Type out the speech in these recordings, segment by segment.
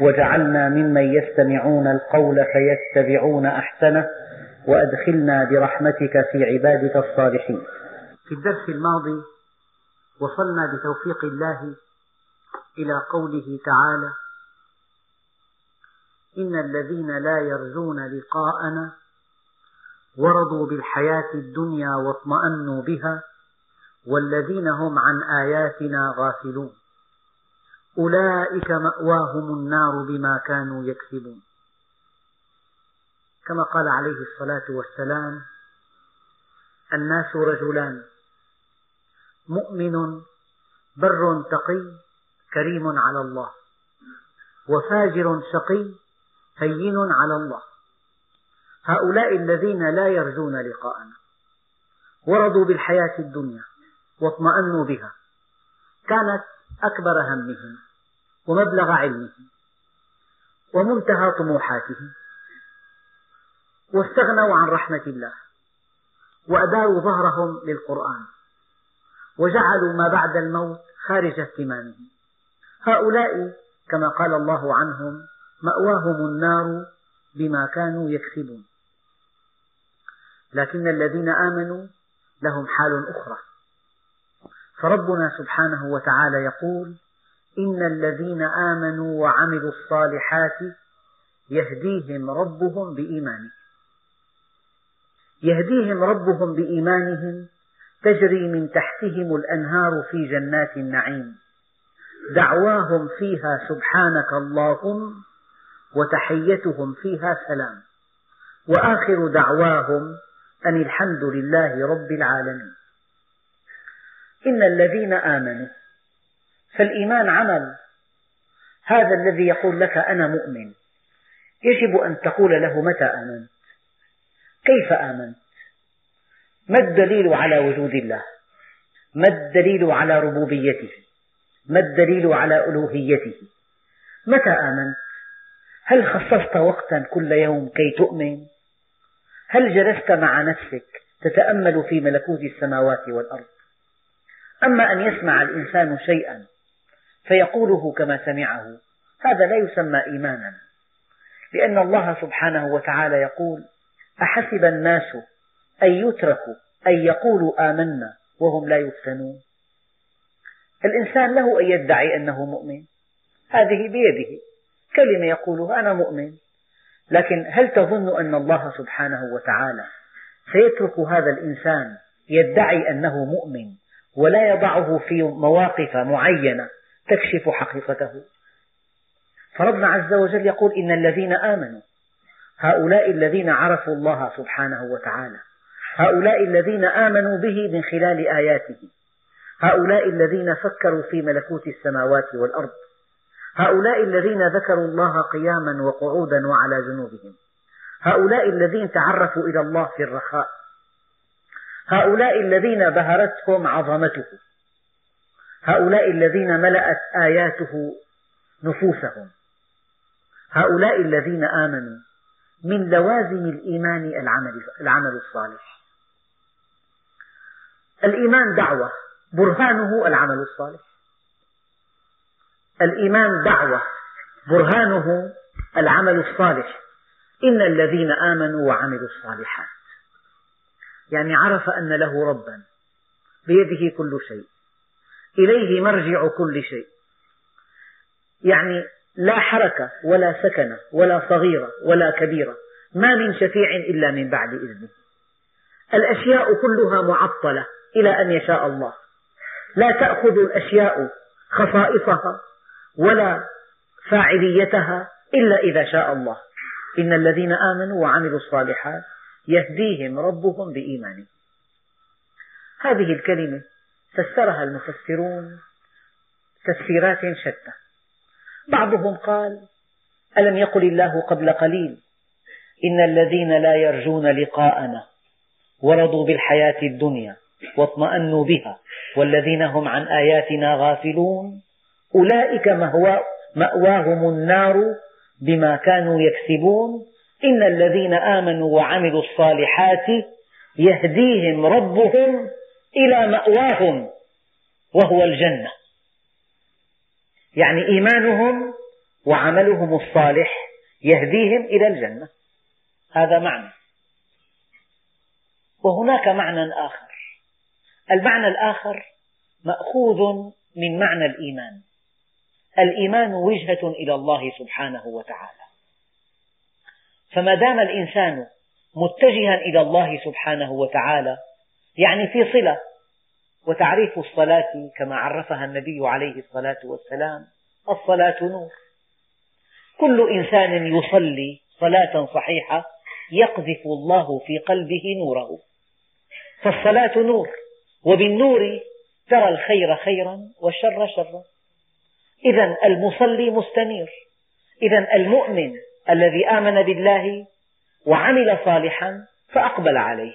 واجعلنا ممن يستمعون القول فيتبعون أحسنه وأدخلنا برحمتك في عبادك الصالحين. في الدرس الماضي وصلنا بتوفيق الله إلى قوله تعالى إن الذين لا يرجون لقاءنا ورضوا بالحياة الدنيا واطمأنوا بها والذين هم عن آياتنا غافلون. أولئك مأواهم النار بما كانوا يكسبون. كما قال عليه الصلاة والسلام الناس رجلان مؤمن بر تقي كريم على الله وفاجر شقي هين على الله. هؤلاء الذين لا يرجون لقاءنا ورضوا بالحياة الدنيا واطمأنوا بها. كانت أكبر همهم ومبلغ علمهم ومنتهى طموحاتهم واستغنوا عن رحمة الله وأداروا ظهرهم للقرآن وجعلوا ما بعد الموت خارج اهتمامهم. هؤلاء كما قال الله عنهم مأواهم النار بما كانوا يكسبون. لكن الذين آمنوا لهم حال أخرى. فربنا سبحانه وتعالى يقول إن الذين آمنوا وعملوا الصالحات يهديهم ربهم بإيمانهم. يهديهم ربهم بإيمانهم تجري من تحتهم الأنهار في جنات النعيم. دعواهم فيها سبحانك اللهم وتحيتهم فيها سلام. وآخر دعواهم أن الحمد لله رب العالمين. إن الذين آمنوا. فالإيمان عمل. هذا الذي يقول لك أنا مؤمن. يجب أن تقول له متى آمنت؟ كيف آمنت؟ ما الدليل على وجود الله؟ ما الدليل على ربوبيته؟ ما الدليل على ألوهيته؟ متى آمنت؟ هل خصصت وقتا كل يوم كي تؤمن؟ هل جلست مع نفسك تتأمل في ملكوت السماوات والأرض؟ أما أن يسمع الإنسان شيئا فيقوله كما سمعه هذا لا يسمى إيمانا. لأن الله سبحانه وتعالى يقول أحسب الناس أن يتركوا أن يقولوا آمنا وهم لا يفتنون. الإنسان له أن يدعي أنه مؤمن. هذه بيده. كلمة يقولها أنا مؤمن. لكن هل تظن أن الله سبحانه وتعالى سيترك هذا الإنسان يدعي أنه مؤمن؟ ولا يضعه في مواقف معينة تكشف حقيقته. فربنا عز وجل يقول إن الذين آمنوا هؤلاء الذين عرفوا الله سبحانه وتعالى هؤلاء الذين آمنوا به من خلال آياته هؤلاء الذين فكروا في ملكوت السماوات والأرض هؤلاء الذين ذكروا الله قياما وقعودا وعلى جنوبهم هؤلاء الذين تعرفوا إلى الله في الرخاء هؤلاء الذين بهرتهم عظمته. هؤلاء الذين ملأت آياته نفوسهم. هؤلاء الذين آمنوا من لوازم الإيمان العمل, العمل الصالح. الإيمان دعوة برهانه العمل الصالح. الإيمان دعوة برهانه العمل الصالح. إن الذين آمنوا وعملوا الصالحات. يعني عرف أن له ربا بيده كل شيء إليه مرجع كل شيء. يعني لا حركة ولا سكنة ولا صغيرة ولا كبيرة ما من شفيع إلا من بعد إذنه. الأشياء كلها معطلة إلى أن يشاء الله. لا تأخذ الأشياء خصائصها ولا فاعليتها إلا إذا شاء الله. إن الذين آمنوا وعملوا الصالحات يهديهم ربهم بإيمانهم. هذه الكلمة فسرها المفسرون تفسيرات شتى. بعضهم قال ألم يقل الله قبل قليل إن الذين لا يرجون لقاءنا ورضوا بالحياة الدنيا واطمأنوا بها والذين هم عن آياتنا غافلون أولئك مأواهم النار بما كانوا يكسبون إن الذين آمنوا وعملوا الصالحات يهديهم ربهم إلى مأواهم وهو الجنة. يعني إيمانهم وعملهم الصالح يهديهم إلى الجنة. هذا معنى. وهناك معنى آخر. المعنى الآخر مأخوذ من معنى الإيمان. الإيمان وجهة إلى الله سبحانه وتعالى. فما دام الإنسان متجها إلى الله سبحانه وتعالى يعني في صلة وتعريف الصلاة كما عرفها النبي عليه الصلاة والسلام الصلاة نور. كل إنسان يصلي صلاة صحيحة يقذف الله في قلبه نوره. فالصلاة نور وبالنور ترى الخير خيرا والشر شرا. إذا المصلي مستنير. إذا المؤمن الذي آمن بالله وعمل صالحا فأقبل عليه.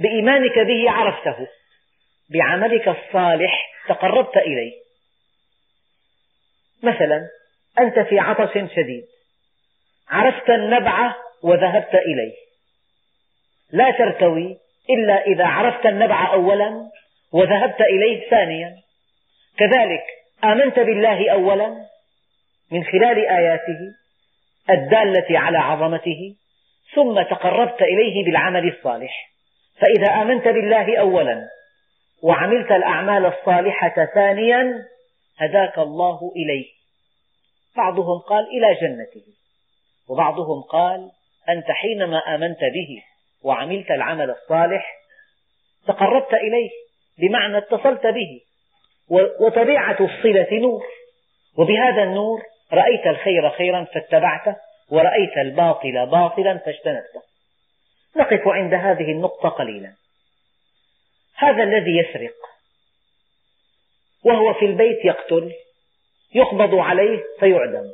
بإيمانك به عرفته. بعملك الصالح تقربت إليه. مثلا أنت في عطش شديد. عرفت النبع وذهبت إليه. لا ترتوي إلا إذا عرفت النبع أولا وذهبت إليه ثانيا. كذلك آمنت بالله أولا من خلال آياته الدالة على عظمته ثم تقربت إليه بالعمل الصالح. فإذا آمنت بالله أولا وعملت الأعمال الصالحة ثانيا هداك الله إليه. بعضهم قال إلى جنته وبعضهم قال أنت حينما آمنت به وعملت العمل الصالح تقربت إليه بمعنى اتصلت به وطبيعة الصلة نور وبهذا النور رأيت الخير خيرا فاتبعته ورأيت الباطل باطلا فاجتنبته. نقف عند هذه النقطة قليلا. هذا الذي يسرق وهو في البيت يقتل يقبض عليه فيعدم.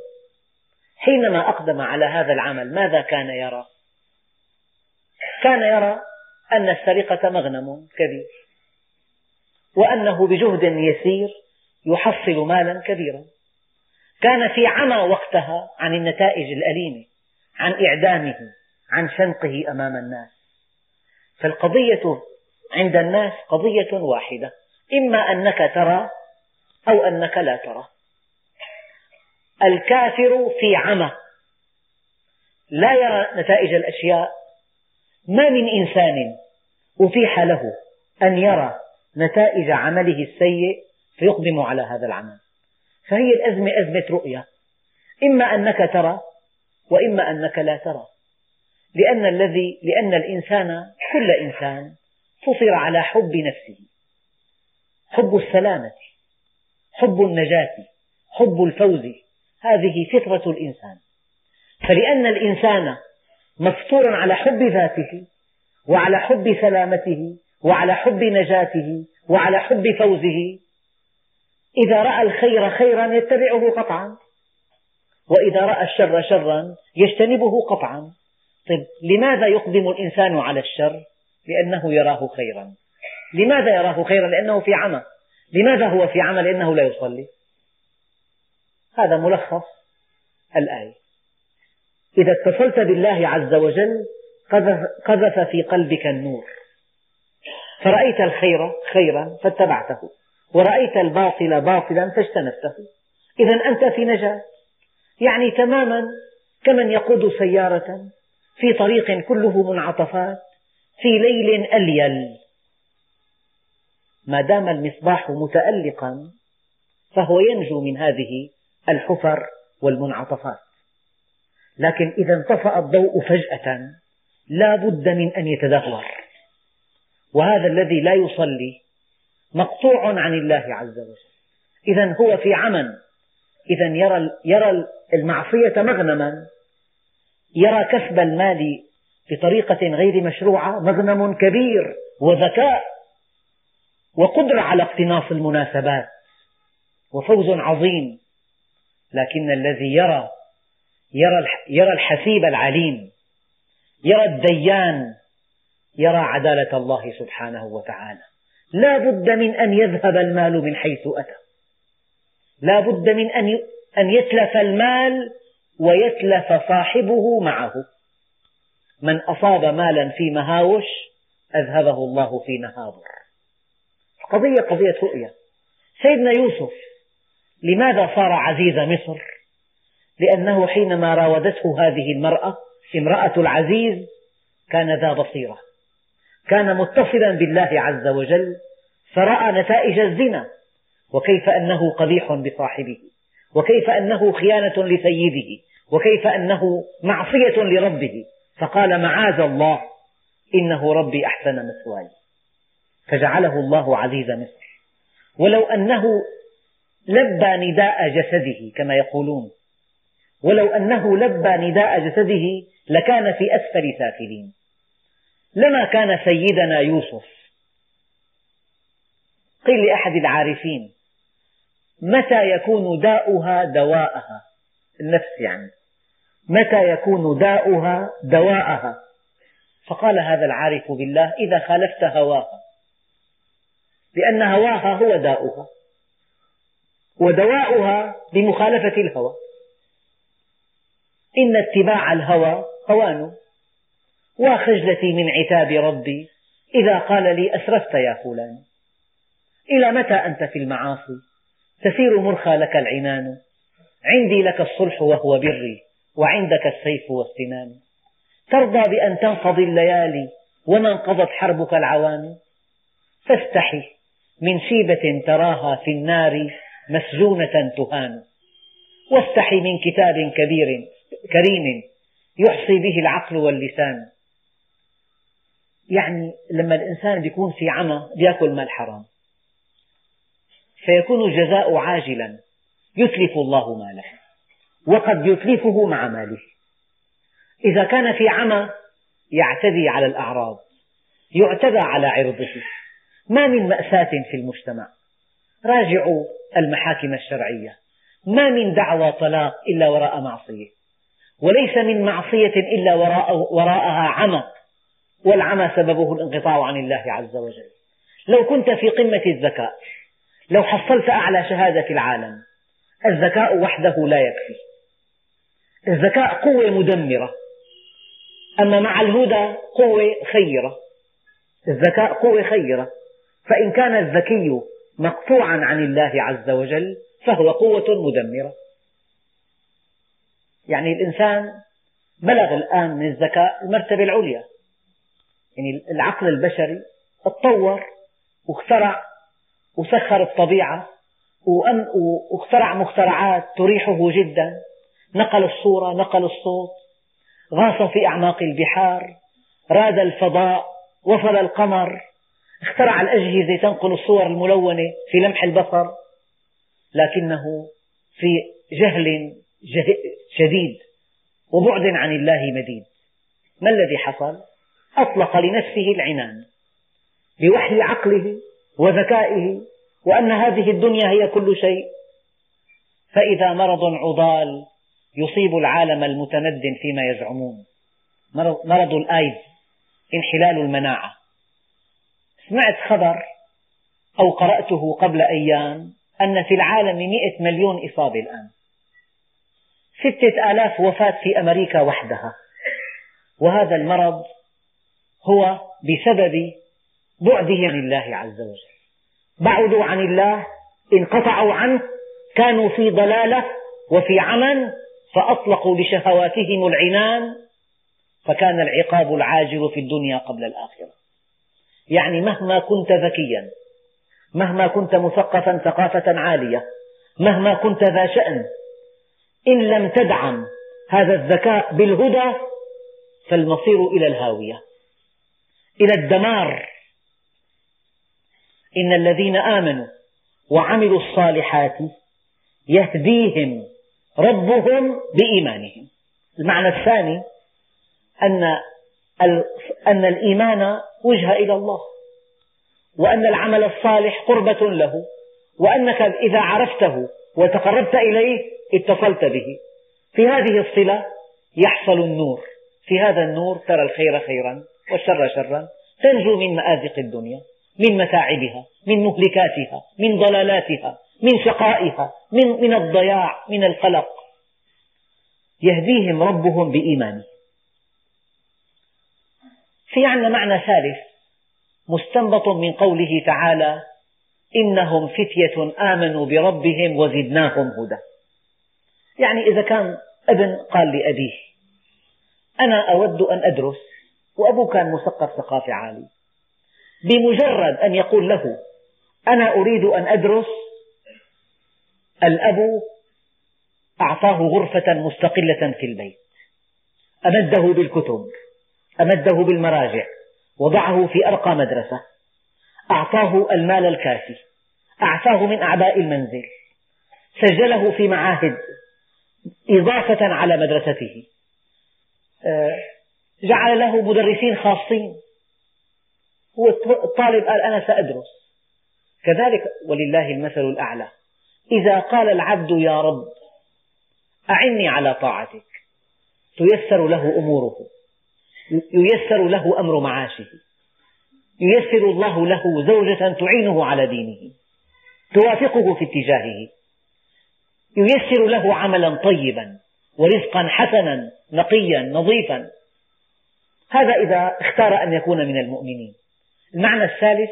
حينما أقدم على هذا العمل ماذا كان يرى؟ كان يرى أن السرقة مغنم كبير وأنه بجهد يسير يحصل مالا كبيرا. كان في عمى وقتها عن النتائج الأليمة عن إعدامه عن شنقه أمام الناس. فالقضية عند الناس قضية واحدة إما أنك ترى أو أنك لا ترى. الكافر في عمى لا يرى نتائج الأشياء ما من إنسان أتيح له أن يرى نتائج عمله السيء فيقدم على هذا العمل. فهي الأزمة أزمة رؤية. إما أنك ترى وإما أنك لا ترى. لأن الذي لأن الإنسان كل إنسان فطر على حب نفسه. حب السلامة حب النجاة حب الفوز. هذه فطرة الإنسان. فلأن الإنسان مفطور على حب ذاته وعلى حب سلامته وعلى حب نجاته وعلى حب فوزه إذا رأى الخير خيرا يتبعه قطعا وإذا رأى الشر شرا يجتنبه قطعا. طيب لماذا يقدم الإنسان على الشر؟ لأنه يراه خيرا. لماذا يراه خيرا؟ لأنه في عمى لماذا هو في عمى؟ لأنه لا يصلي. هذا ملخص الآية. إذا اتصلت بالله عز وجل قذف في قلبك النور. فرأيت الخير خيرا فاتبعته. ورأيت الباطل باطلا فاجتنبته. إذا أنت في نجاة. يعني تماما كمن يقود سيارة في طريق كله منعطفات في ليل أليل. ما دام المصباح متألقا فهو ينجو من هذه الحفر والمنعطفات. لكن إذا انطفأ الضوء فجأة لا بد من أن يتدهور. وهذا الذي لا يصلي مقطوع عن الله عز وجل. إذا هو في عمى إذا يرى يرى المعصية مغنما. يرى كسب المال بطريقة غير مشروعة مغنم كبير وذكاء وقدرة على اقتناص المناسبات وفوز عظيم. لكن الذي يرى يرى يرى الحسيب العليم يرى الديان يرى عدالة الله سبحانه وتعالى. لا بد من أن يذهب المال من حيث أتى. لا بد من أن يتلف المال ويتلف صاحبه معه. من أصاب مالا في مهاوش أذهبه الله في نهابر القضية قضية رؤية. سيدنا يوسف لماذا صار عزيز مصر؟ لأنه حينما راودته هذه المرأة امرأة العزيز كان ذا بصيرة. كان متصلا بالله عز وجل فرأى نتائج الزنا وكيف أنه قبيح بصاحبه وكيف أنه خيانة لسيده وكيف أنه معصية لربه. فقال معاذ الله إنه ربي أحسن مثواي. فجعله الله عزيز مصر. ولو أنه لبى نداء جسده كما يقولون ولو أنه لبى نداء جسده لكان في أسفل سافلين. لما كان سيدنا يوسف. قيل لأحد العارفين متى يكون داؤها دواءها؟ النفس يعني. متى يكون داؤها دواءها؟ فقال هذا العارف بالله إذا خالفت هواها. لأن هواها هو داؤها. ودواؤها بمخالفة الهوى. إن اتباع الهوى هوان. وخجلتي من عتاب ربي. إذا قال لي أسرفت يا فلان. إلى متى أنت في المعاصي؟ تسير مرخى لك العنان. عندي لك الصلح وهو بري وعندك السيف والسنان ترضى بأن تنقضي الليالي وما انقضت حربك العوام فاستحي من شيبة تراها في النار مسجونة تهان. واستحي من كتاب كبير كريم يحصي به العقل واللسان. يعني لما الإنسان يكون في عمى يأكل مال حرام. فيكون الجزاء عاجلا. يتلف الله ماله. وقد يتلفه مع ماله. إذا كان في عمى يعتدي على الأعراض. يعتدى على عرضه. ما من مأساة في المجتمع. راجعوا المحاكم الشرعية. ما من دعوى طلاق إلا وراء معصية. وليس من معصية إلا وراء وراءها عمى. والعمى سببه الانقطاع عن الله عز وجل. لو كنت في قمة الذكاء لو حصلت أعلى شهادة في العالم الذكاء وحده لا يكفي. الذكاء قوة مدمرة أما مع الهدى قوة خيرة. الذكاء قوة خيرة فإن كان الذكي مقطوعا عن الله عز وجل فهو قوة مدمرة. يعني الإنسان بلغ الآن من الذكاء المرتبة العليا. يعني العقل البشري تطور واخترع وسخر الطبيعة واخترع مخترعات تريحه جدا. نقل الصورة نقل الصوت. غاص في أعماق البحار. راد الفضاء وصل القمر. اخترع الأجهزة تنقل الصور الملونة في لمح البصر. لكنه في جهل شديد وبعد عن الله مديد. ما الذي حصل؟ أطلق لنفسه العنان بوحي عقله وذكائه وأن هذه الدنيا هي كل شيء. فإذا مرض عضال يصيب العالم المتمدن فيما يزعمون. مرض الآيدز انحلال المناعة. سمعت خبر أو قرأته قبل أيام أن في العالم مئة مليون إصابة الآن. ستة آلاف وفاة في أمريكا وحدها. وهذا المرض هو بسبب بعده عن الله عز وجل. بعدوا عن الله انقطعوا عنه كانوا في ضلالة وفي عمى فأطلقوا لشهواتهم العنان فكان العقاب العاجل في الدنيا قبل الآخرة. يعني مهما كنت ذكيا مهما كنت مثقفا ثقافة عالية مهما كنت ذا شأن إن لم تدعم هذا الذكاء بالهدى فالمصير إلى الهاوية. إلى الدمار. إن الذين آمنوا وعملوا الصالحات يهديهم ربهم بإيمانهم. المعنى الثاني أن أن الإيمان وجهة إلى الله وأن العمل الصالح قربة له وأنك إذا عرفته وتقربت إليه اتصلت به. في هذه الصلة يحصل النور. في هذا النور ترى الخير خيرا. والشر شرا. تنجو من مآزق الدنيا من متاعبها من مهلكاتها من ضلالاتها من شقائها من, من الضياع من القلق. يهديهم ربهم بإيمانه. في عندنا معنى ثالث مستنبط من قوله تعالى إنهم فتية آمنوا بربهم وزدناهم هدى. يعني إذا كان ابن قال لأبيه أنا أود أن أدرس وأبوه كان مثقف ثقافة عالية. بمجرد أن يقول له أنا أريد أن أدرس الأب أعطاه غرفة مستقلة في البيت. أمده بالكتب أمده بالمراجع وضعه في أرقى مدرسة. أعطاه المال الكافي أعفاه من أعباء المنزل. سجله في معاهد إضافة على مدرسته. آه، جعل له مدرسين خاصين. هو الطالب قال أنا سأدرس. كذلك ولله المثل الأعلى. إذا قال العبد يا رب أعني على طاعتك. تيسر له أموره. ييسر له أمر معاشه. ييسر الله له زوجة تعينه على دينه. توافقه في اتجاهه. ييسر له عملا طيبا ورزقا حسنا نقيا نظيفا. هذا إذا اختار أن يكون من المؤمنين. المعنى الثالث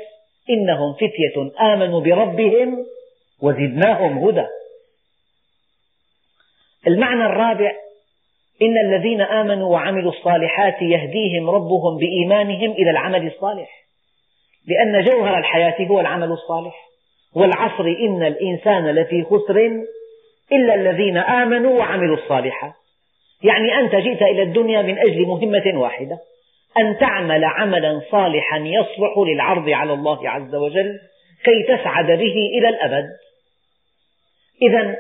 إنهم فتية آمنوا بربهم وزدناهم هدى. المعنى الرابع إن الذين آمنوا وعملوا الصالحات يهديهم ربهم بإيمانهم إلى العمل الصالح. لأن جوهر الحياة هو العمل الصالح. والعصر إن الإنسان لفي خسر إلا الذين آمنوا وعملوا الصالحات. يعني أنت جئت إلى الدنيا من أجل مهمة واحدة. أن تعمل عملا صالحا يصلح للعرض على الله عز وجل كي تسعد به إلى الأبد. إذا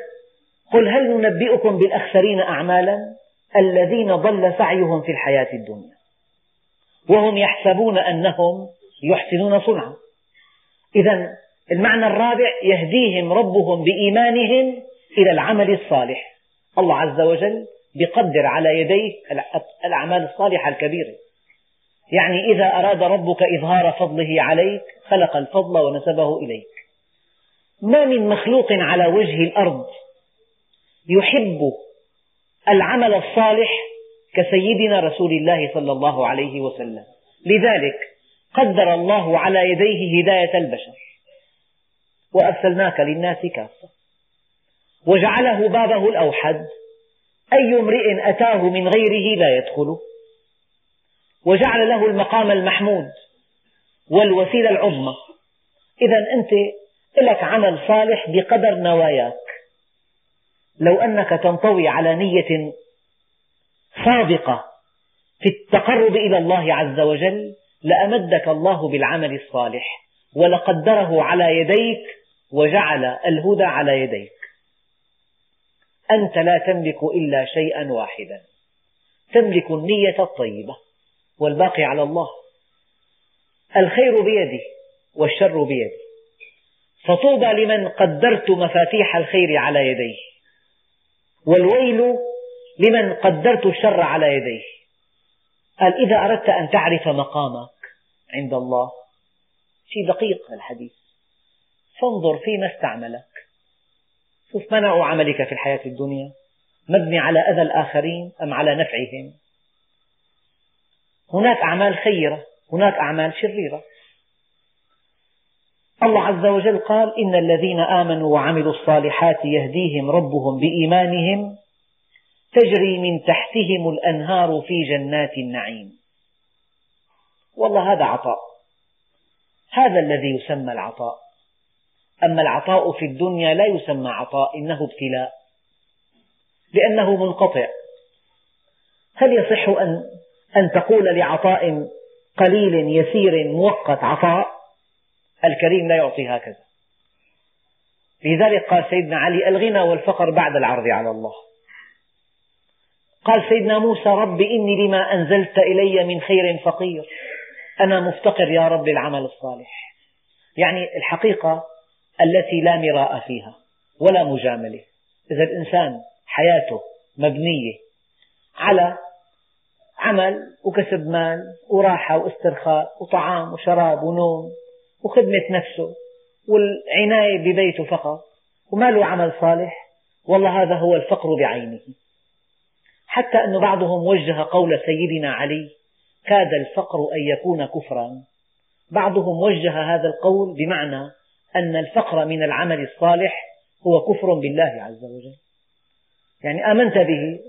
قل هل ننبئكم بالأخسرين أعمالا الذين ضل سعيهم في الحياة الدنيا؟ وهم يحسبون أنهم يحسنون صنعا. إذا المعنى الرابع يهديهم ربهم بإيمانهم إلى العمل الصالح. الله عز وجل يقدر على يديك الأعمال الصالحة الكبيرة. يعني إذا أراد ربك إظهار فضله عليك خلق الفضل ونسبه إليك. ما من مخلوق على وجه الأرض يحب العمل الصالح كسيدنا رسول الله صلى الله عليه وسلم. لذلك قدر الله على يديه هداية البشر. وأرسلناك للناس كافة. وجعله بابه الأوحد. أي امرئ أتاه من غيره لا يدخله. وجعل له المقام المحمود والوسيلة العظمى. إذا أنت لك عمل صالح بقدر نواياك. لو أنك تنطوي على نية صادقة في التقرب إلى الله عز وجل لأمدك الله بالعمل الصالح ولقدره على يديك وجعل الهدى على يديك. أنت لا تملك إلا شيئا واحدا. تملك النية الطيبة. والباقي على الله. الخير بيدي والشر بيدي. فطوبى لمن قدرت مفاتيح الخير على يديه. والويل لمن قدرت الشر على يديه. قال إذا أردت أن تعرف مقامك عند الله شيء دقيق الحديث فانظر فيما استعملك. شوف منع عملك في الحياة الدنيا مبني على أذى الآخرين أم على نفعهم؟ هناك أعمال خيرة هناك أعمال شريرة. الله عز وجل قال إن الذين آمنوا وعملوا الصالحات يهديهم ربهم بإيمانهم تجري من تحتهم الأنهار في جنات النعيم. والله هذا عطاء. هذا الذي يسمى العطاء. أما العطاء في الدنيا لا يسمى عطاء إنه ابتلاء. لأنه منقطع. هل يصح أن أن تقول لعطاء قليل يسير مؤقت عطاء الكريم لا يعطي هكذا. لذلك قال سيدنا علي الغنى والفقر بعد العرض على الله. قال سيدنا موسى رب إني لما أنزلت إلي من خير فقير. أنا مفتقر يا رب العمل الصالح. يعني الحقيقة التي لا مراء فيها ولا مجاملة. إذا الإنسان حياته مبنية على عمل وكسب مال وراحة واسترخاء وطعام وشراب ونوم وخدمة نفسه والعناية ببيته فقط وما له عمل صالح والله هذا هو الفقر بعينه. حتى أن بعضهم وجه قول سيدنا علي كاد الفقر أن يكون كفرا. بعضهم وجه هذا القول بمعنى أن الفقر من العمل الصالح هو كفر بالله عز وجل. يعني آمنت به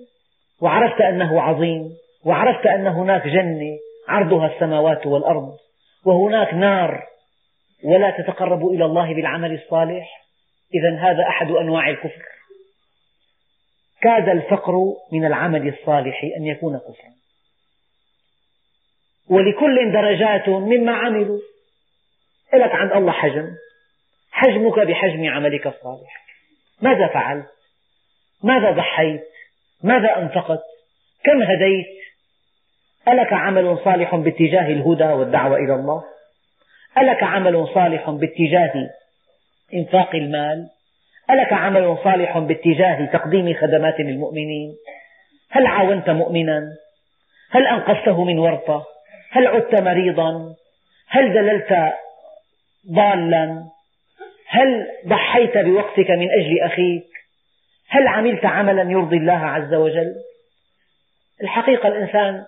وعرفت أنه عظيم وعرفت أن هناك جنة عرضها السماوات والأرض وهناك نار ولا تتقرب إلى الله بالعمل الصالح. إذا هذا أحد أنواع الكفر. كاد الفقر من العمل الصالح أن يكون كفرا. ولكل درجات مما عملوا. لك عند الله حجم. حجمك بحجم عملك الصالح. ماذا فعلت؟ ماذا ضحيت؟ ماذا أنفقت؟ كم هديت؟ ألك عمل صالح باتجاه الهدى والدعوة إلى الله؟ ألك عمل صالح باتجاه إنفاق المال؟ ألك عمل صالح باتجاه تقديم خدمات للمؤمنين هل عاونت مؤمنا؟ هل أنقذته من ورطة؟ هل عدت مريضا؟ هل دللت ضالا؟ هل ضحيت بوقتك من أجل أخيك؟ هل عملت عملا يرضي الله عز وجل؟ الحقيقة الإنسان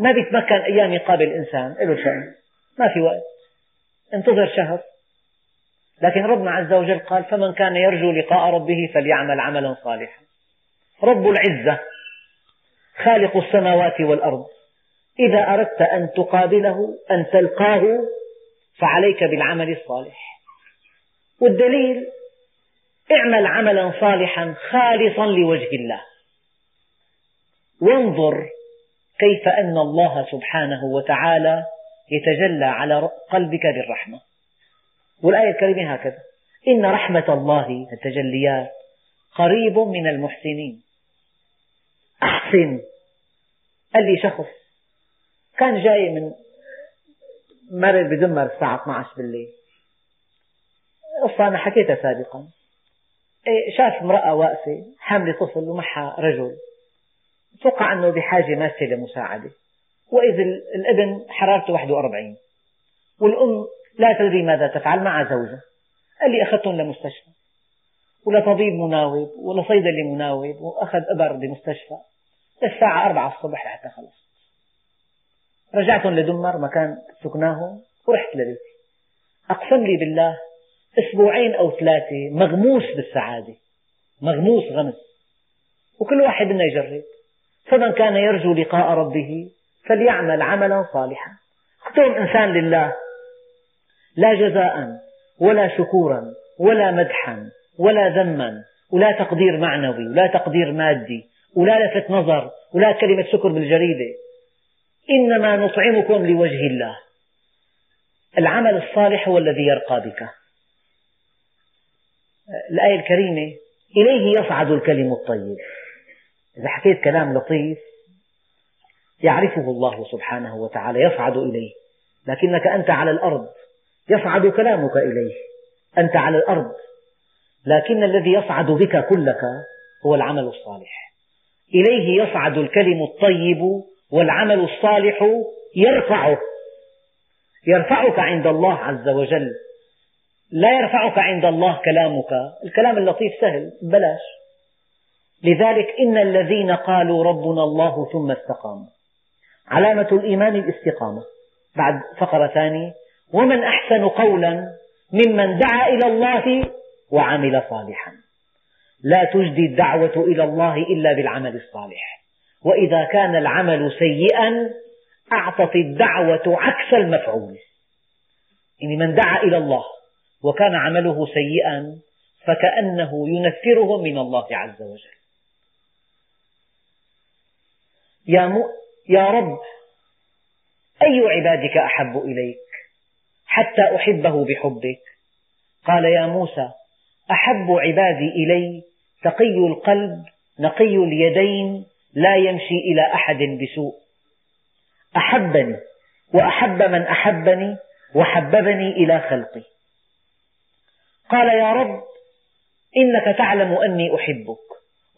ما بيتمكن أيام يقابل إنسان له شأن. ما في وقت. انتظر شهر. لكن ربنا عز وجل قال فمن كان يرجو لقاء ربه فليعمل عملا صالحا. رب العزة خالق السماوات والأرض. إذا أردت أن تقابله أن تلقاه فعليك بالعمل الصالح. والدليل اعمل عملا صالحا خالصا لوجه الله. وانظر كيف أن الله سبحانه وتعالى يتجلى على قلبك بالرحمة؟ والآية الكريمة هكذا. إن رحمة الله التجليات قريب من المحسنين. أحسن. قال لي شخص كان جاي من مرر بدمر الساعة 12 بالليل. قصة أنا حكيتها سابقا. إيه، شاف امرأة واقفة حاملة طفل ومعها رجل. توقع أنه بحاجة ماسة لمساعدة. وإذ الابن حرارته 41 والأم لا تدري ماذا تفعل مع زوجها. قال لي أخذتهم لمستشفى. ولطبيب مناوب ولصيدلي مناوب وأخذ إبر بمستشفى. للساعة أربعة الصبح لحتى خلص رجعتهم لدمر مكان سكناهم ورحت لبيتي. أقسم لي بالله أسبوعين أو ثلاثة مغموس بالسعادة. مغموس غمس. وكل واحد منا يجرب. فمن كان يرجو لقاء ربه فليعمل عملا صالحا. اختم إنسان لله لا جزاء ولا شكورا ولا مدحا ولا ذما ولا تقدير معنوي ولا تقدير مادي ولا لفت نظر ولا كلمة شكر بالجريدة إنما نطعمكم لوجه الله. العمل الصالح هو الذي يرقى بك. الآية الكريمة إليه يصعد الكلم الطيب. إذا حكيت كلام لطيف يعرفه الله سبحانه وتعالى يصعد إليه. لكنك أنت على الأرض يصعد كلامك إليه. أنت على الأرض. لكن الذي يصعد بك كلك هو العمل الصالح. إليه يصعد الكلم الطيب والعمل الصالح يرفعه. يرفعك عند الله عز وجل. لا يرفعك عند الله كلامك. الكلام اللطيف سهل بلاش. لذلك إن الذين قالوا ربنا الله ثم استقاموا. علامة الإيمان الاستقامة. بعد فقرة ثانية. ومن أحسن قولا ممن دعا إلى الله وعمل صالحا. لا تجدي الدعوة إلى الله إلا بالعمل الصالح. وإذا كان العمل سيئا أعطت الدعوة عكس المفعول. يعني من دعا إلى الله وكان عمله سيئا فكأنه ينفرهم من الله عز وجل. يا, م... يا رب أي عبادك أحب إليك حتى أحبه بحبك؟ قال يا موسى أحب عبادي إلي تقي القلب نقي اليدين لا يمشي إلى أحد بسوء. أحبني وأحب من أحبني وحببني إلى خلقي. قال يا رب إنك تعلم أني أحبك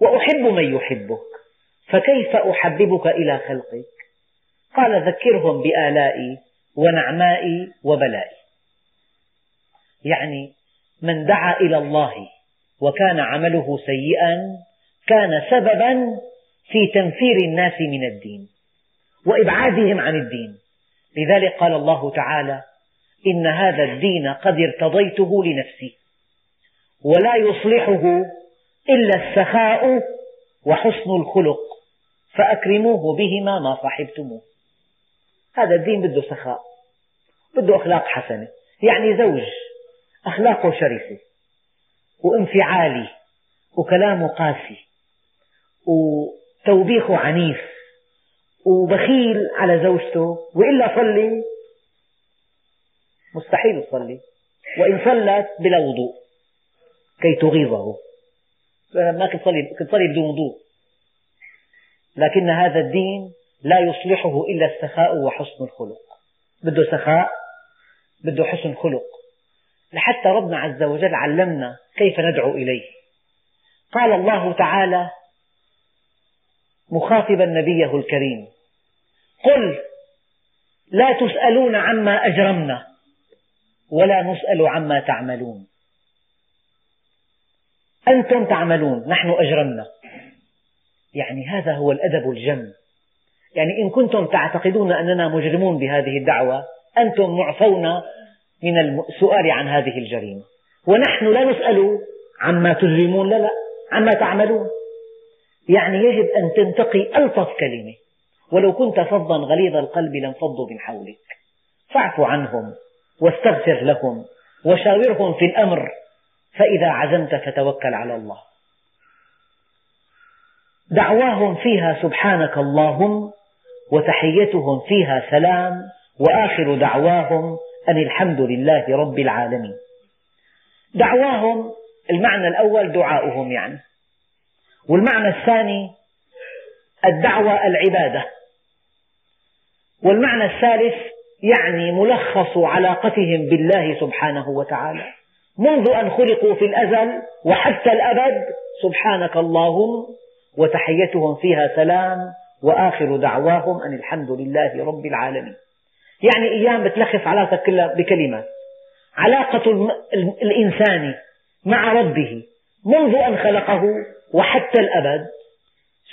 وأحب من يحبك. فكيف أحببك إلى خلقك؟ قال ذكرهم بآلائي ونعمائي وبلائي. يعني من دعا إلى الله وكان عمله سيئا كان سببا في تنفير الناس من الدين وإبعادهم عن الدين. لذلك قال الله تعالى إن هذا الدين قد ارتضيته لنفسي ولا يصلحه إلا السخاء وحسن الخلق. فأكرموه بهما ما صاحبتموه هذا الدين بده سخاء بده أخلاق حسنة. يعني زوج أخلاقه شرسة وانفعالي وكلامه قاسي وتوبيخه عنيف وبخيل على زوجته وإلا صلي. مستحيل تصلي. وإن صلت بلا وضوء كي تغيظه. ما كنت تصلي بدون وضوء. لكن هذا الدين لا يصلحه إلا السخاء وحسن الخلق. بده سخاء بده حسن خلق. لحتى ربنا عز وجل علمنا كيف ندعو إليه. قال الله تعالى مخاطبا نبيه الكريم قل لا تسألون عما أجرمنا ولا نسأل عما تعملون. أنتم تعملون نحن أجرمنا. يعني هذا هو الأدب الجم. يعني إن كنتم تعتقدون أننا مجرمون بهذه الدعوة أنتم معفون من السؤال عن هذه الجريمة. ونحن لا نسأل عما تجرمون لا لا عما تعملون. يعني يجب أن تنتقي ألطف كلمة. ولو كنت فظا غليظ القلب لانفضوا من حولك. فاعف عنهم واستغفر لهم وشاورهم في الأمر فإذا عزمت فتوكل على الله. دعواهم فيها سبحانك اللهم وتحيتهم فيها سلام وآخر دعواهم أن الحمد لله رب العالمين. دعواهم المعنى الأول دعاؤهم يعني. والمعنى الثاني الدعوة العبادة. والمعنى الثالث يعني ملخص علاقتهم بالله سبحانه وتعالى. منذ أن خلقوا في الأزل وحتى الأبد سبحانك اللهم وتحيتهم فيها سلام وآخر دعواهم أن الحمد لله رب العالمين. يعني أيام بتلخص علاقتك كلها بكلمة علاقة الإنسان مع ربه منذ أن خلقه وحتى الأبد.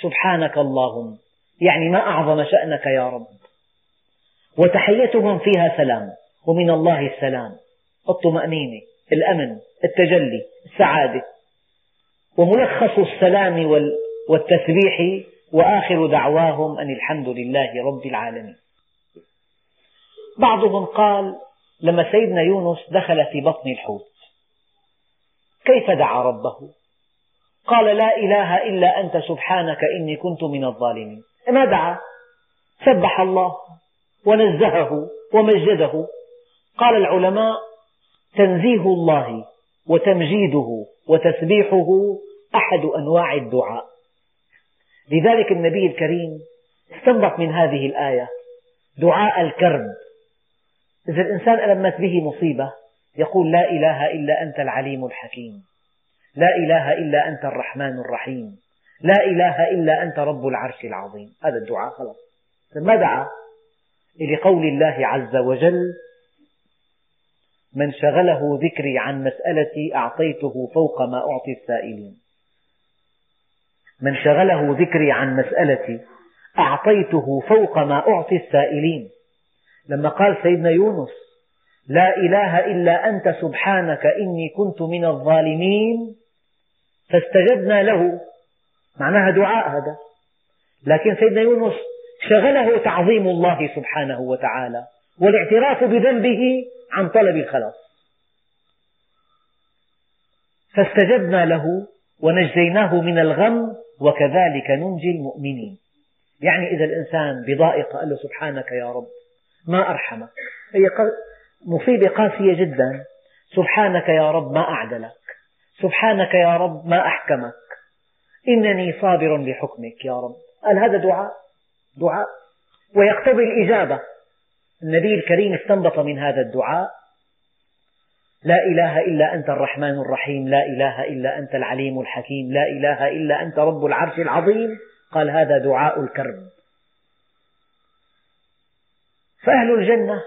سبحانك اللهم. يعني ما أعظم شأنك يا رب. وتحيتهم فيها سلام. ومن الله السلام. الطمأنينة الأمن التجلي السعادة. وملخص السلام والتسبيح وآخر دعواهم أن الحمد لله رب العالمين. بعضهم قال لما سيدنا يونس دخل في بطن الحوت كيف دعا ربه؟ قال لا إله إلا أنت سبحانك إني كنت من الظالمين. ما دعا؟ سبح الله ونزهه ومجده. قال العلماء تنزيه الله وتمجيده وتسبيحه أحد أنواع الدعاء. لذلك النبي الكريم استنبط من هذه الآية دعاء الكرب. إذا الإنسان ألمت به مصيبة يقول لا إله إلا أنت العليم الحكيم. لا إله إلا أنت الرحمن الرحيم. لا إله إلا أنت رب العرش العظيم. هذا الدعاء خلاص. ما دعا؟ لقول الله عز وجل من شغله ذكري عن مسألتي أعطيته فوق ما أعطي السائلين. من شغله ذكري عن مسألتي أعطيته فوق ما أعطي السائلين. لما قال سيدنا يونس لا إله إلا أنت سبحانك إني كنت من الظالمين فاستجبنا له. معناها دعاء هذا. لكن سيدنا يونس شغله تعظيم الله سبحانه وتعالى والاعتراف بذنبه عن طلب الخلاص. فاستجبنا له. ونجيناه من الغم وكذلك ننجي المؤمنين. يعني إذا الإنسان بضائقة قال له سبحانك يا رب ما أرحمك. هي مصيبة قاسية جدا. سبحانك يا رب ما أعدلك. سبحانك يا رب ما أحكمك. إنني صابر لحكمك يا رب. قال هذا دعاء. دعاء. ويقتضي الإجابة. النبي الكريم استنبط من هذا الدعاء. لا إله إلا أنت الرحمن الرحيم لا إله إلا أنت العليم الحكيم لا إله إلا أنت رب العرش العظيم. قال هذا دعاء الكرب. فأهل الجنة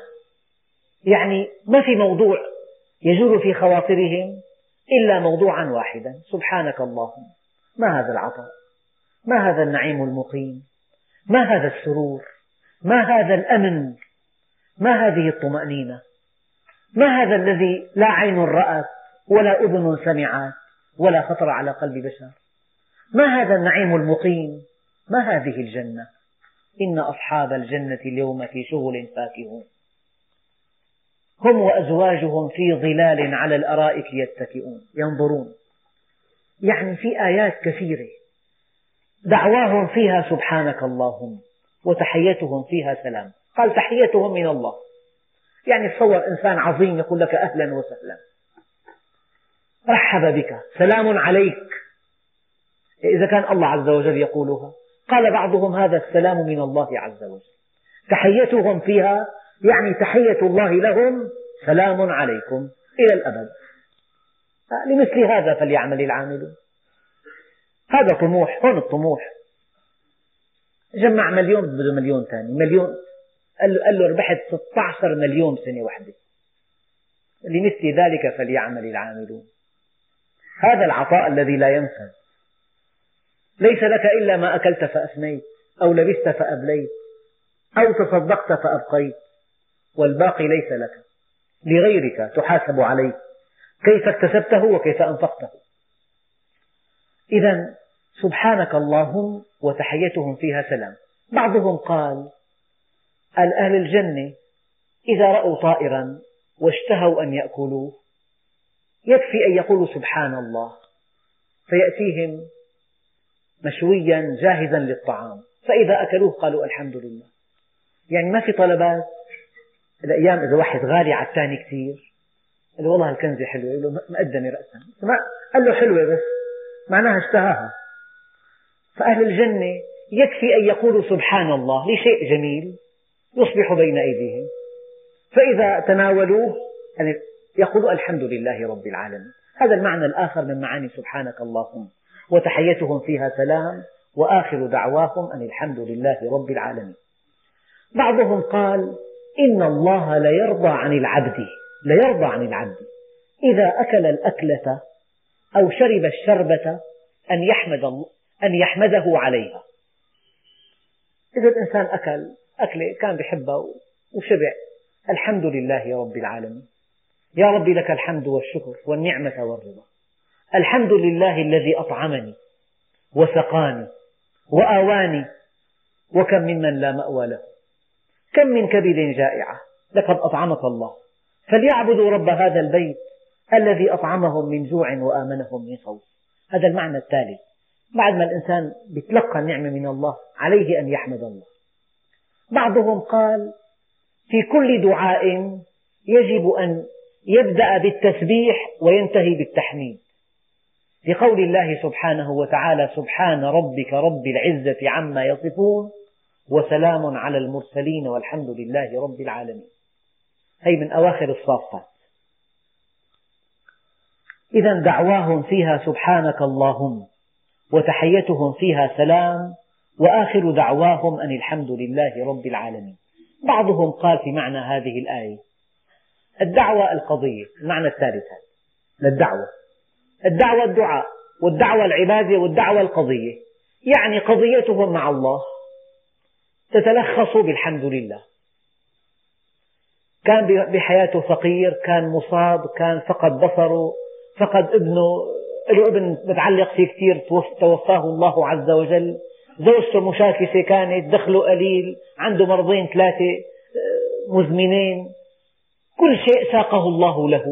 يعني ما في موضوع يجول في خواطرهم إلا موضوعا واحدا. سبحانك اللهم ما هذا العطاء؟ ما هذا النعيم المقيم؟ ما هذا السرور؟ ما هذا الأمن؟ ما هذه الطمأنينة؟ ما هذا الذي لا عين رأت ولا أذن سمعت ولا خطر على قلب بشر؟ ما هذا النعيم المقيم؟ ما هذه الجنة؟ إن أصحاب الجنة اليوم في شغل فاكهون. هم وأزواجهم في ظلال على الأرائك يتكئون ينظرون. يعني في آيات كثيرة. دعواهم فيها سبحانك اللهم وتحيتهم فيها سلام. قال تحيتهم من الله. يعني تصور إنسان عظيم يقول لك أهلا وسهلا. رحب بك. سلام عليك. إذا كان الله عز وجل يقولها. قال بعضهم هذا السلام من الله عز وجل. تحيتهم فيها يعني تحية الله لهم. سلام عليكم. إلى الأبد. لمثل هذا فليعمل العاملون هذا طموح. هون الطموح. جمع مليون بده مليون ثاني. مليون. قال له, قال له ربحت 16 مليون سنة واحدة. لمثل ذلك فليعمل العاملون. هذا العطاء الذي لا ينفذ ليس لك إلا ما أكلت فأفنيت أو لبست فأبليت أو تصدقت فأبقيت. والباقي ليس لك. لغيرك تحاسب عليه كيف اكتسبته وكيف أنفقته. إذا سبحانك اللهم وتحيتهم فيها سلام. بعضهم قال أهل الجنة إذا رأوا طائرا واشتهوا أن يأكلوه يكفي أن يقولوا سبحان الله فيأتيهم مشويا جاهزا للطعام. فإذا أكلوه قالوا الحمد لله. يعني ما في طلبات الأيام إذا واحد غالي على الثاني كثير قال له والله الكنزة حلوة قال له مقدمة رأسا. قال له حلوة بس معناها اشتهاها. فأهل الجنة يكفي أن يقولوا سبحان الله لشيء جميل يصبح بين أيديهم. فإذا تناولوه يعني يقولوا الحمد لله رب العالمين. هذا المعنى الآخر من معاني سبحانك اللهم. وتحيتهم فيها سلام وآخر دعواهم أن الحمد لله رب العالمين. بعضهم قال إن الله ليرضى عن العبد ليرضى عن العبد. إذا أكل الأكلة أو شرب الشربة أن يحمد أن يحمده عليها. إذا الإنسان أكل أكلة كان بحبها وشبع. الحمد لله رب العالمين. يا رب لك الحمد والشكر والنعمة والرضا. الحمد لله الذي أطعمني وسقاني وآواني وكم ممن لا مأوى له. كم من كبد جائعة لقد أطعمك الله. فليعبدوا رب هذا البيت الذي أطعمهم من جوع وآمنهم من خوف. هذا المعنى الثالث بعد ما الإنسان يتلقى النعمة من الله عليه أن يحمد الله. بعضهم قال في كل دعاء يجب أن يبدأ بالتسبيح وينتهي بالتحميد. لقول الله سبحانه وتعالى سبحان ربك رب العزة عما يصفون وسلام على المرسلين والحمد لله رب العالمين. هي من أواخر الصافات. إذا دعواهم فيها سبحانك اللهم وتحيتهم فيها سلام وآخر دعواهم أن الحمد لله رب العالمين. بعضهم قال في معنى هذه الآية الدعوة القضية المعنى الثالث للدعوة الدعوة. الدعاء والدعوة العبادة والدعوة القضية. يعني قضيتهم مع الله تتلخص بالحمد لله. كان بحياته فقير كان مصاب كان فقد بصره فقد ابنه له ابن متعلق فيه كثير توفاه الله عز وجل. زوجته مشاكسة كانت دخله قليل عنده مرضين ثلاثة آه، مزمنين. كل شيء ساقه الله له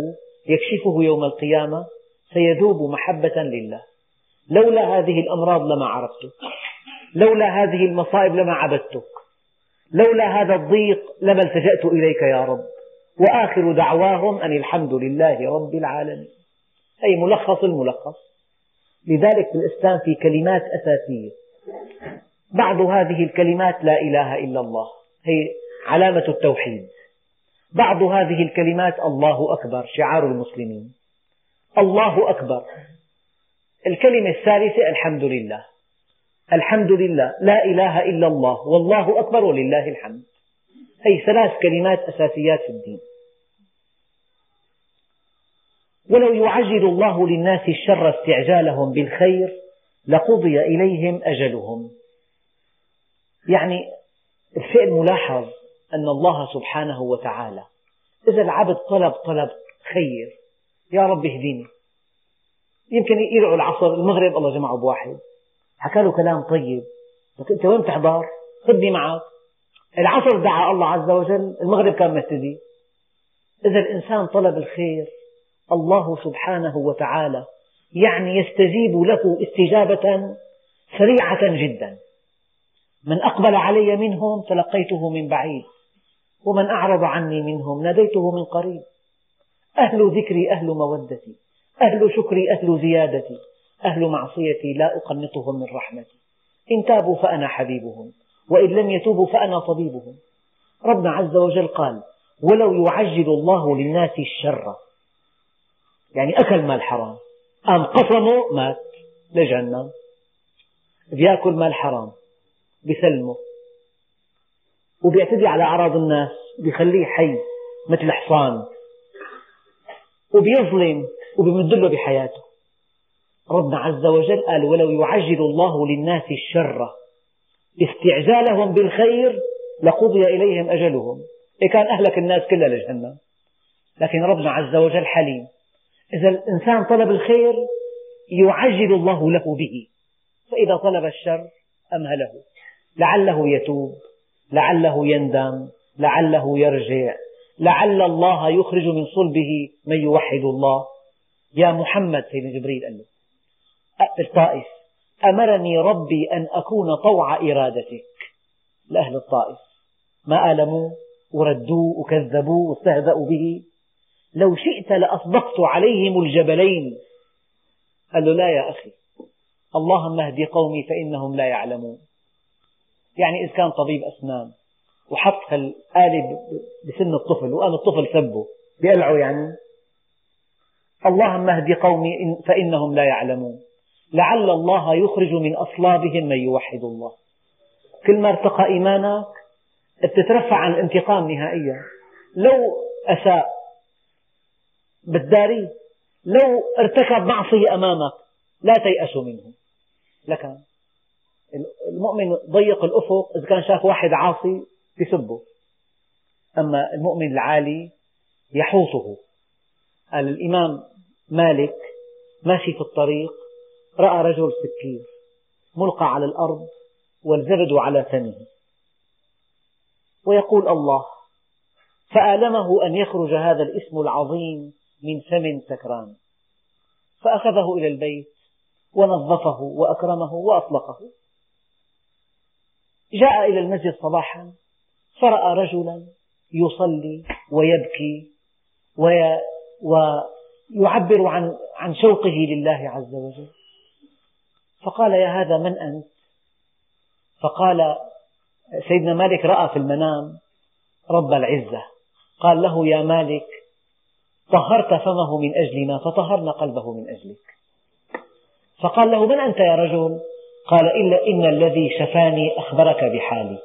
يكشفه يوم القيامة سيذوب محبة لله. لولا هذه الأمراض لما عرفتك لولا هذه المصائب لما عبدتك. لولا هذا الضيق لما التجأت إليك يا رب. وآخر دعواهم أن الحمد لله رب العالمين. أي ملخص الملخص. لذلك في الإسلام في كلمات أساسية. بعض هذه الكلمات لا إله إلا الله. هي علامة التوحيد. بعض هذه الكلمات الله أكبر شعار المسلمين. الله أكبر. الكلمة الثالثة الحمد لله. الحمد لله. لا إله إلا الله. والله أكبر ولله الحمد. أي ثلاث كلمات أساسيات في الدين. ولو يعجل الله للناس الشر استعجالهم بالخير لقضي إليهم أجلهم. يعني الشيء الملاحظ أن الله سبحانه وتعالى إذا العبد طلب طلب خير يا رب اهديني. يمكن يدعو العصر المغرب الله جمعه بواحد. حكى له كلام طيب. لك أنت وين تحضر؟ خذني معك. العصر دعا الله عز وجل المغرب كان مهتدي. إذا الإنسان طلب الخير الله سبحانه وتعالى يعني يستجيب له استجابة سريعة جدا. من أقبل علي منهم تلقيته من بعيد ومن أعرض عني منهم ناديته من قريب. أهل ذكري أهل مودتي أهل شكري أهل زيادتي أهل معصيتي لا أقنطهم من رحمتي. إن تابوا فأنا حبيبهم وإن لم يتوبوا فأنا طبيبهم. ربنا عز وجل قال ولو يعجل الله للناس الشر. يعني أكل مال حرام. قام قسمه مات. لجهنم. بياكل مال حرام. بسلمه وبيعتدي على أعراض الناس. بيخليه حي مثل حصان. وبيظلم. وبيمد بحياته. ربنا عز وجل قال ولو يعجل الله للناس الشر استعجالهم بالخير لقضي إليهم أجلهم. إيه كان أهلك الناس كلها لجهنم. لكن ربنا عز وجل حليم. إذا الإنسان طلب الخير يعجل الله له به. فإذا طلب الشر أمهله. لعله يتوب لعله يندم لعله يرجع لعل الله يخرج من صلبه من يوحد الله. يا محمد سيدنا جبريل قال له الطائف. أمرني ربي أن أكون طوع إرادتك. لأهل الطائف. ما آلموه وردوه وكذبوه واستهزأوا به. لو شئت لأصدقت عليهم الجبلين. قال له لا يا أخي اللهم اهد قومي فإنهم لا يعلمون. يعني إذا كان طبيب أسنان وحط الآلة بسن الطفل وقام الطفل سبه بيقلعه يعني. اللهم اهد قومي فإنهم لا يعلمون. لعل الله يخرج من أصلابهم من يوحد الله. كل ما ارتقى إيمانك تترفع عن الانتقام نهائيا. لو أساء بالداري. لو ارتكب معصية أمامك لا تيأس منه. لكن المؤمن ضيق الأفق إذا كان شاف واحد عاصي يسبه أما المؤمن العالي يحوطه. قال الإمام مالك ماشي في الطريق رأى رجل سكير ملقى على الأرض والزبد على فمه. ويقول الله فآلمه أن يخرج هذا الاسم العظيم من فم سكران. فأخذه إلى البيت ونظفه وأكرمه وأطلقه. جاء إلى المسجد صباحا فرأى رجلا يصلي ويبكي ويعبر عن عن شوقه لله عز وجل. فقال يا هذا من أنت؟ فقال سيدنا مالك رأى في المنام رب العزة. قال له يا مالك طهرت فمه من أجلنا فطهرنا قلبه من أجلك. فقال له من أنت يا رجل؟ قال إلا إن الذي شفاني أخبرك بحالي.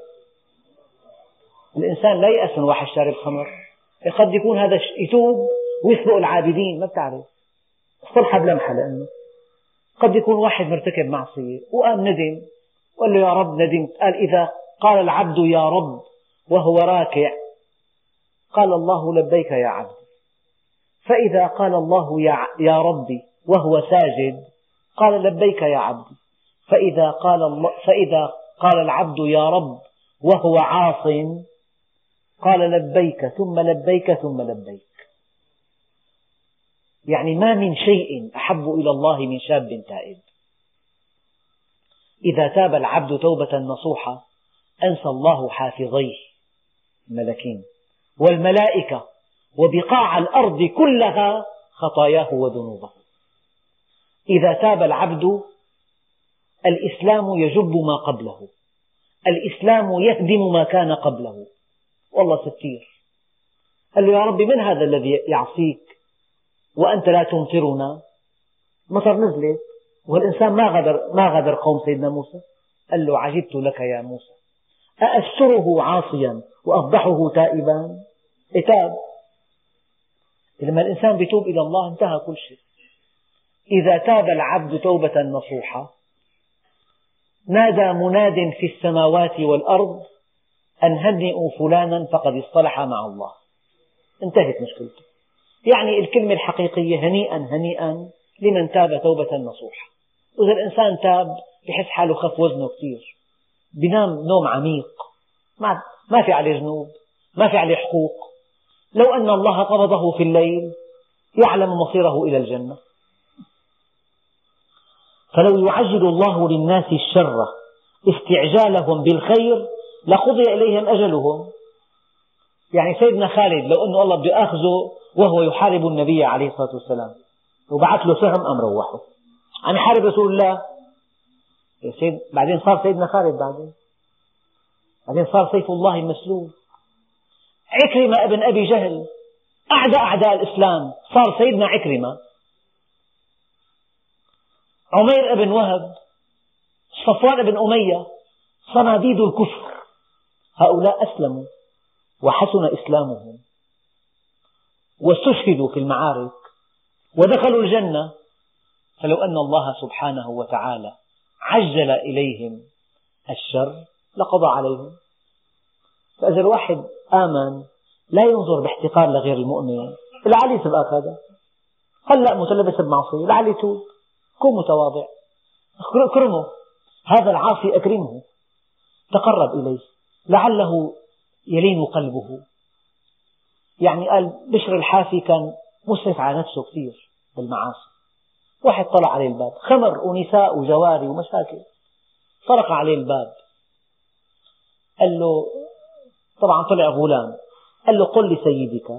الإنسان لا يأس من واحد شارب خمر. قد يكون هذا يتوب ويسبق العابدين ما بتعرف. الصلحة بلمحة لأنه. قد يكون واحد مرتكب معصية وقام ندم. وقال له يا رب ندمت. قال إذا قال العبد يا رب وهو راكع. قال الله لبيك يا عبد. فإذا قال الله يا ربي وهو ساجد قال لبيك يا عبدي. فإذا قال, فإذا قال العبد يا رب وهو عاص قال لبيك ثم لبيك ثم لبيك. يعني ما من شيء أحب إلى الله من شاب تائب. إذا تاب العبد توبة نصوحة أنسى الله حافظيه. الملكين والملائكة وبقاع الأرض كلها خطاياه وذنوبه. إذا تاب العبد الإسلام يجب ما قبله. الإسلام يهدم ما كان قبله. والله ستير. قال له يا رب من هذا الذي يعصيك؟ وأنت لا تمطرنا مطر نزلت. والإنسان ما غدر, ما غدر قوم سيدنا موسى. قال له عجبت لك يا موسى. أأستره عاصيا وأفضحه تائبا. تاب. لما الإنسان يتوب إلى الله انتهى كل شيء. إذا تاب العبد توبة نصوحة نادى مناد في السماوات والأرض أن هنئوا فلانا فقد اصطلح مع الله. انتهت مشكلته. يعني الكلمة الحقيقية هنيئا هنيئا لمن تاب توبة نصوحة. وإذا الإنسان تاب يحس حاله خف وزنه كثير بينام نوم عميق. ما, ما في عليه ذنوب ما في عليه حقوق. لو أن الله قبضه في الليل يعلم مصيره إلى الجنة. فلو يعجل الله للناس الشر استعجالهم بالخير لقضي إليهم أجلهم. يعني سيدنا خالد لو أن الله بده يأخذه وهو يحارب النبي عليه الصلاة والسلام وبعث له سهم أم روحه عم يحارب رسول الله. بعدين صار سيدنا خالد بعدين؟ بعدين صار سيف الله مسلول عكرمة ابن أبي جهل أعدى أعداء الإسلام صار سيدنا عكرمة. عمير بن وهب صفوان بن أمية صناديد الكفر. هؤلاء أسلموا وحسن إسلامهم واستشهدوا في المعارك ودخلوا الجنة. فلو أن الله سبحانه وتعالى عجل إليهم الشر لقضى عليهم. فإذا الواحد آمن. لا ينظر باحتقار لغير المؤمن. لعلي سبقك هذا. هلا متلبس بمعصية. لعلي توب. كن متواضع. اكرمه. هذا العاصي أكرمه. تقرب إليه. لعله يلين قلبه. يعني قال بشر الحافي كان مسرف على نفسه كثير بالمعاصي. واحد طلع عليه الباب. خمر ونساء وجواري ومشاكل. طرق عليه الباب. قال له طبعا طلع غلام. قال له قل لسيدك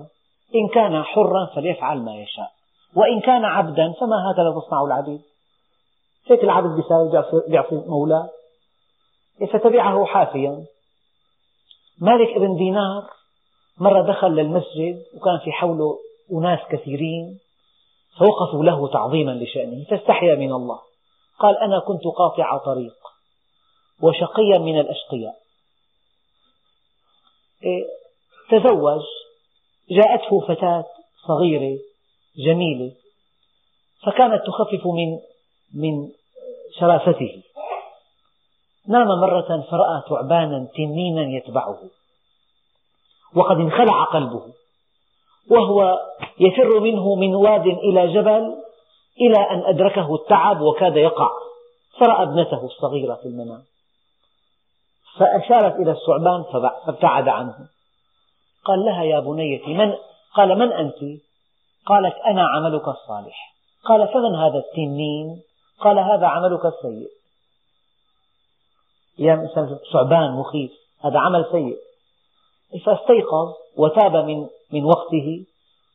إن كان حرا فليفعل ما يشاء وإن كان عبدا فما هكذا تصنع العبيد؟ هيك العبد بيساوي بيعصي مولاه فتبعه حافيا. مالك ابن دينار مرة دخل للمسجد وكان في حوله أناس كثيرين فوقفوا له تعظيما لشأنه فاستحيا من الله. قال أنا كنت قاطع طريق وشقيا من الأشقياء. تزوج جاءته فتاة صغيرة جميلة فكانت تخفف من من شرافته. نام مرة فرأى ثعبانا تنينا يتبعه وقد انخلع قلبه وهو يفر منه من واد إلى جبل إلى أن أدركه التعب وكاد يقع. فرأى ابنته الصغيرة في المنام. فأشارت إلى الثعبان فابتعد عنه. قال لها يا بنيتي من؟ قال من أنت؟ قالت أنا عملك الصالح. قال فمن هذا التنين؟ قال هذا عملك السيء. يا ثعبان مخيف هذا عمل سيء. فاستيقظ وتاب من من وقته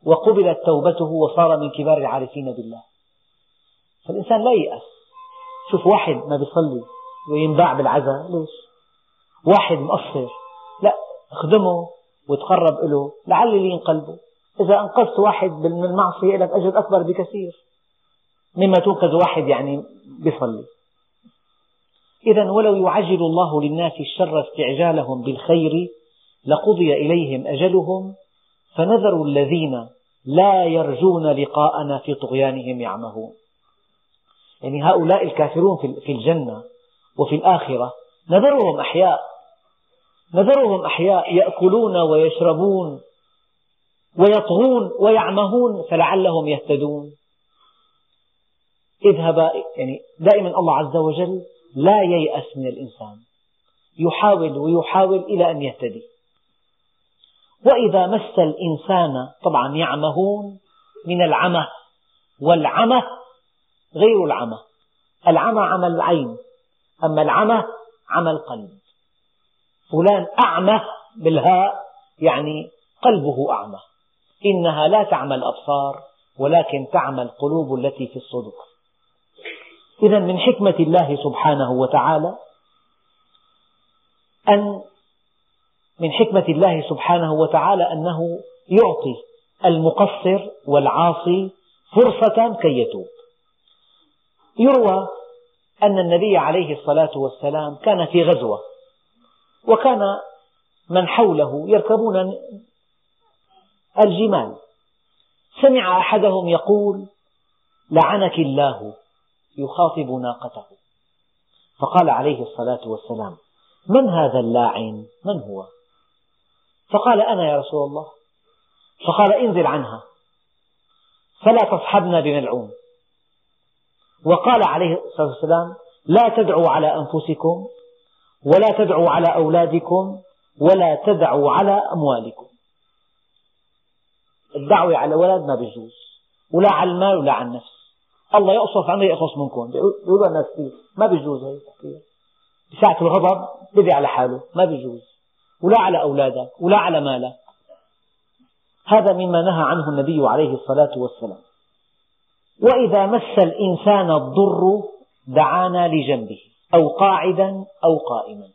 وقبلت توبته وصار من كبار العارفين بالله. فالإنسان لا ييأس. شوف واحد ما بيصلي وينباع بالعزاء ليش؟ واحد مقصر. لا اخدمه وتقرب له لعل يلين قلبه إذا أنقذت واحد من المعصية لك أجر أكبر بكثير. مما تنقذ واحد يعني بيصلي. إذا ولو يعجل الله للناس الشر استعجالهم بالخير لقضي إليهم أجلهم فنذر الذين لا يرجون لقاءنا في طغيانهم يعمهون. يعني هؤلاء الكافرون في الجنة وفي الآخرة نذرهم أحياء. نذرهم أحياء يأكلون ويشربون ويطغون ويعمهون فلعلهم يهتدون. اذهب يعني دائما الله عز وجل لا ييأس من الإنسان. يحاول ويحاول إلى أن يهتدي. وإذا مس الإنسان طبعا يعمهون من العمى والعمى غير العمى. العمى عمى العين أما العمى عمى القلب. فلان أعمى بالهاء يعني قلبه أعمى. إنها لا تعمى الأبصار ولكن تعمى القلوب التي في الصدور. إذا من حكمة الله سبحانه وتعالى أن من حكمة الله سبحانه وتعالى أنه يعطي المقصر والعاصي فرصة كي يتوب. يروى أن النبي عليه الصلاة والسلام كان في غزوة. وكان من حوله يركبون الجمال. سمع أحدهم يقول لعنك الله. يخاطب ناقته. فقال عليه الصلاة والسلام من هذا اللاعن؟ من هو؟ فقال أنا يا رسول الله. فقال انزل عنها فلا تصحبنا بملعون. وقال عليه الصلاة والسلام لا تدعوا على أنفسكم ولا تدعوا على أولادكم ولا تدعوا على أموالكم. الدعوة على الولد ما بيجوز ولا على المال ولا على النفس. الله يقصف عنه يقصص منكم. بيقولوا الناس كثير ما بيجوز هي بساعة الغضب بدي على حاله ما بيجوز ولا على أولادك ولا على مالك. هذا مما نهى عنه النبي عليه الصلاة والسلام. وإذا مس الإنسان الضر دعانا لجنبه. أو قاعدا أو قائما.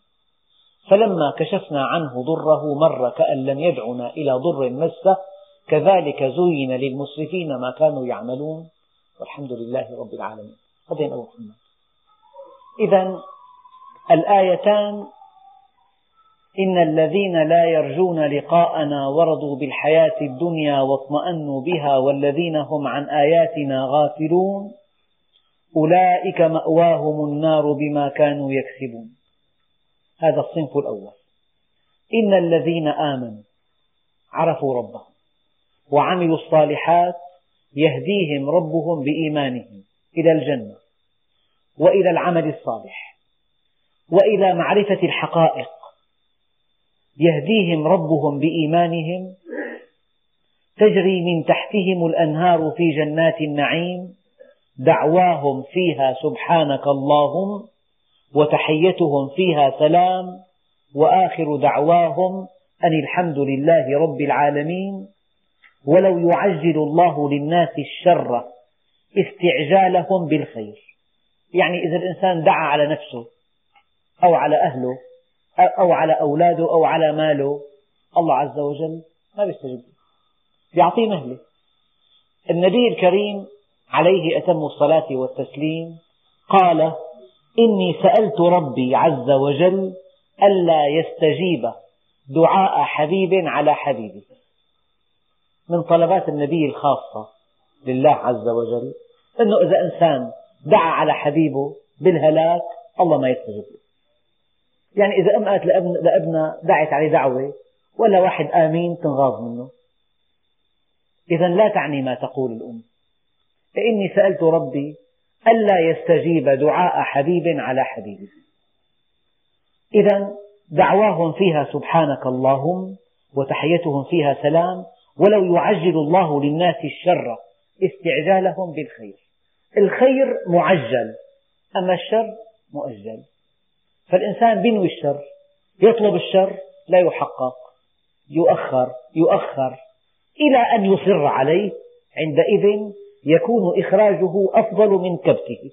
فلما كشفنا عنه ضره مر كأن لم يدعنا إلى ضر مسه كذلك زين للمسرفين ما كانوا يعملون. والحمد لله رب العالمين. هذا أبو محمد. إذا الآيتان إن الذين لا يرجون لقاءنا ورضوا بالحياة الدنيا واطمأنوا بها والذين هم عن آياتنا غافلون. أولئك مأواهم النار بما كانوا يكسبون. هذا الصنف الأول. إن الذين آمنوا عرفوا ربهم وعملوا الصالحات يهديهم ربهم بإيمانهم إلى الجنة وإلى العمل الصالح وإلى معرفة الحقائق. يهديهم ربهم بإيمانهم تجري من تحتهم الأنهار في جنات النعيم دعواهم فيها سبحانك اللهم وتحيتهم فيها سلام وآخر دعواهم أن الحمد لله رب العالمين ولو يعجل الله للناس الشر استعجالهم بالخير. يعني إذا الإنسان دعا على نفسه أو على أهله أو على أولاده أو على ماله الله عز وجل ما بيستجيب. يعطيه مهلة. النبي الكريم عليه أتم الصلاة والتسليم. قال إني سألت ربي عز وجل ألا يستجيب دعاء حبيب على حبيبه من طلبات النبي الخاصة لله عز وجل أنه إذا إنسان دعا على حبيبه بالهلاك الله ما يستجيب له. يعني إذا أم قالت لابنها دعت عليه دعوة ولا واحد آمين تنغاظ منه. إذا لا تعني ما تقول الأم. فإني سألت ربي ألا يستجيب دعاء حبيب على حبيبه إذا دعواهم فيها سبحانك اللهم وتحيتهم فيها سلام ولو يعجل الله للناس الشر استعجالهم بالخير. الخير معجل أما الشر مؤجل. فالإنسان بينوي الشر يطلب الشر لا يحقق يؤخر يؤخر إلى أن يصر عليه عندئذ يكون إخراجه أفضل من كبته.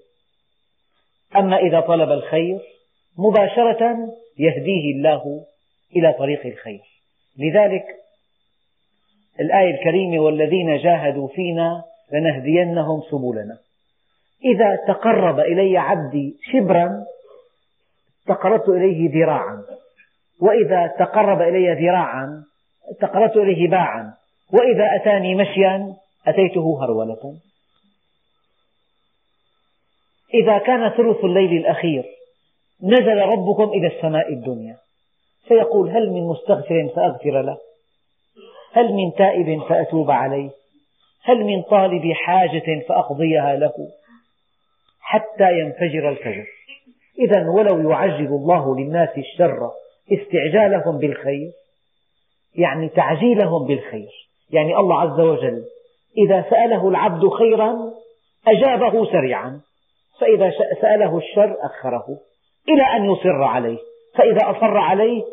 أما إذا طلب الخير مباشرة يهديه الله إلى طريق الخير. لذلك الآية الكريمة والذين جاهدوا فينا لنهدينهم سبلنا. إذا تقرب إلي عبدي شبرا تقربت إليه ذراعا. وإذا تقرب إلي ذراعا تقربت إليه باعا. وإذا أتاني مشيا أتيته هرولة. إذا كان ثلث الليل الأخير نزل ربكم إلى السماء الدنيا. فيقول هل من مستغفر فأغفر له؟ هل من تائب فأتوب عليه؟ هل من طالب حاجة فأقضيها له؟ حتى ينفجر الفجر. إذا ولو يعجل الله للناس الشر استعجالهم بالخير يعني تعجيلهم بالخير. يعني الله عز وجل إذا سأله العبد خيرا أجابه سريعا. فإذا سأله الشر أخره. إلى أن يصر عليه. فإذا أصر عليه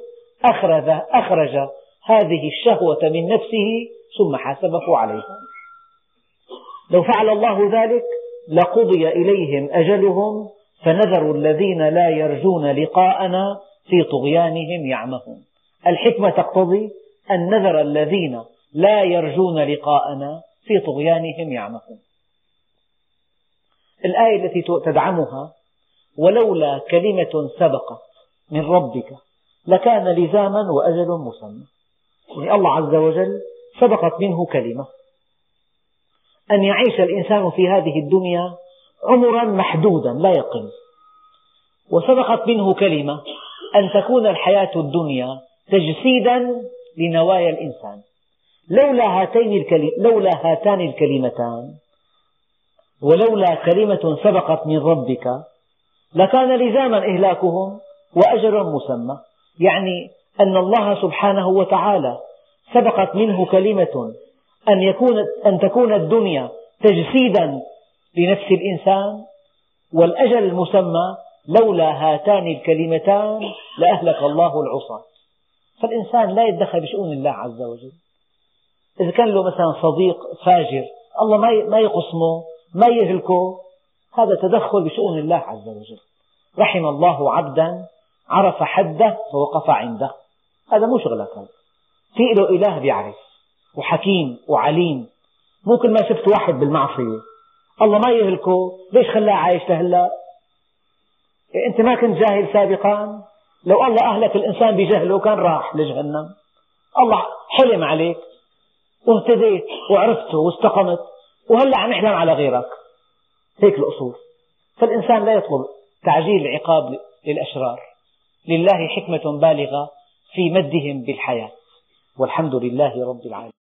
أخرج, أخرج هذه الشهوة من نفسه ثم حاسبه عليها لو فعل الله ذلك لقضي إليهم أجلهم فنذر الذين لا يرجون لقاءنا في طغيانهم يعمهون. الحكمة تقتضي أن نذر الذين لا يرجون لقاءنا في طغيانهم يعمهون. الآية التي تدعمها ولولا كلمة سبقت من ربك لكان لزاما وأجل مسمى. يعني الله عز وجل سبقت منه كلمة. أن يعيش الإنسان في هذه الدنيا عمرا محدودا لا يقل. وسبقت منه كلمة أن تكون الحياة الدنيا تجسيدا لنوايا الإنسان. لولا هاتين لولا هاتان الكلمتان ولولا كلمة سبقت من ربك لكان لزاما إهلاكهم وأجل مسمى. يعني أن الله سبحانه وتعالى سبقت منه كلمة أن, يكون أن تكون الدنيا تجسيدا لنفس الإنسان والأجل المسمى لولا هاتان الكلمتان لأهلك الله العصاة فالإنسان لا يتدخل بشؤون الله عز وجل. إذا كان له مثلا صديق فاجر الله ما يقسمه ما يهلكه هذا تدخل بشؤون الله عز وجل. رحم الله عبدا عرف حده فوقف عنده. هذا مو شغلك هذا في له إله بيعرف وحكيم وعليم. مو كل ما شفت واحد بالمعصية. الله ما يهلكه ليش خلاه عايش لهلا؟ إيه، أنت ما كنت جاهل سابقا؟ لو الله أهلك الإنسان بجهله كان راح لجهنم. الله حلم عليك. واهتديت وعرفته واستقمت وهلأ عم يحلم على غيرك. هيك الأصول. فالإنسان لا يطلب تعجيل العقاب للأشرار. لله حكمة بالغة في مدهم بالحياة. والحمد لله رب العالمين.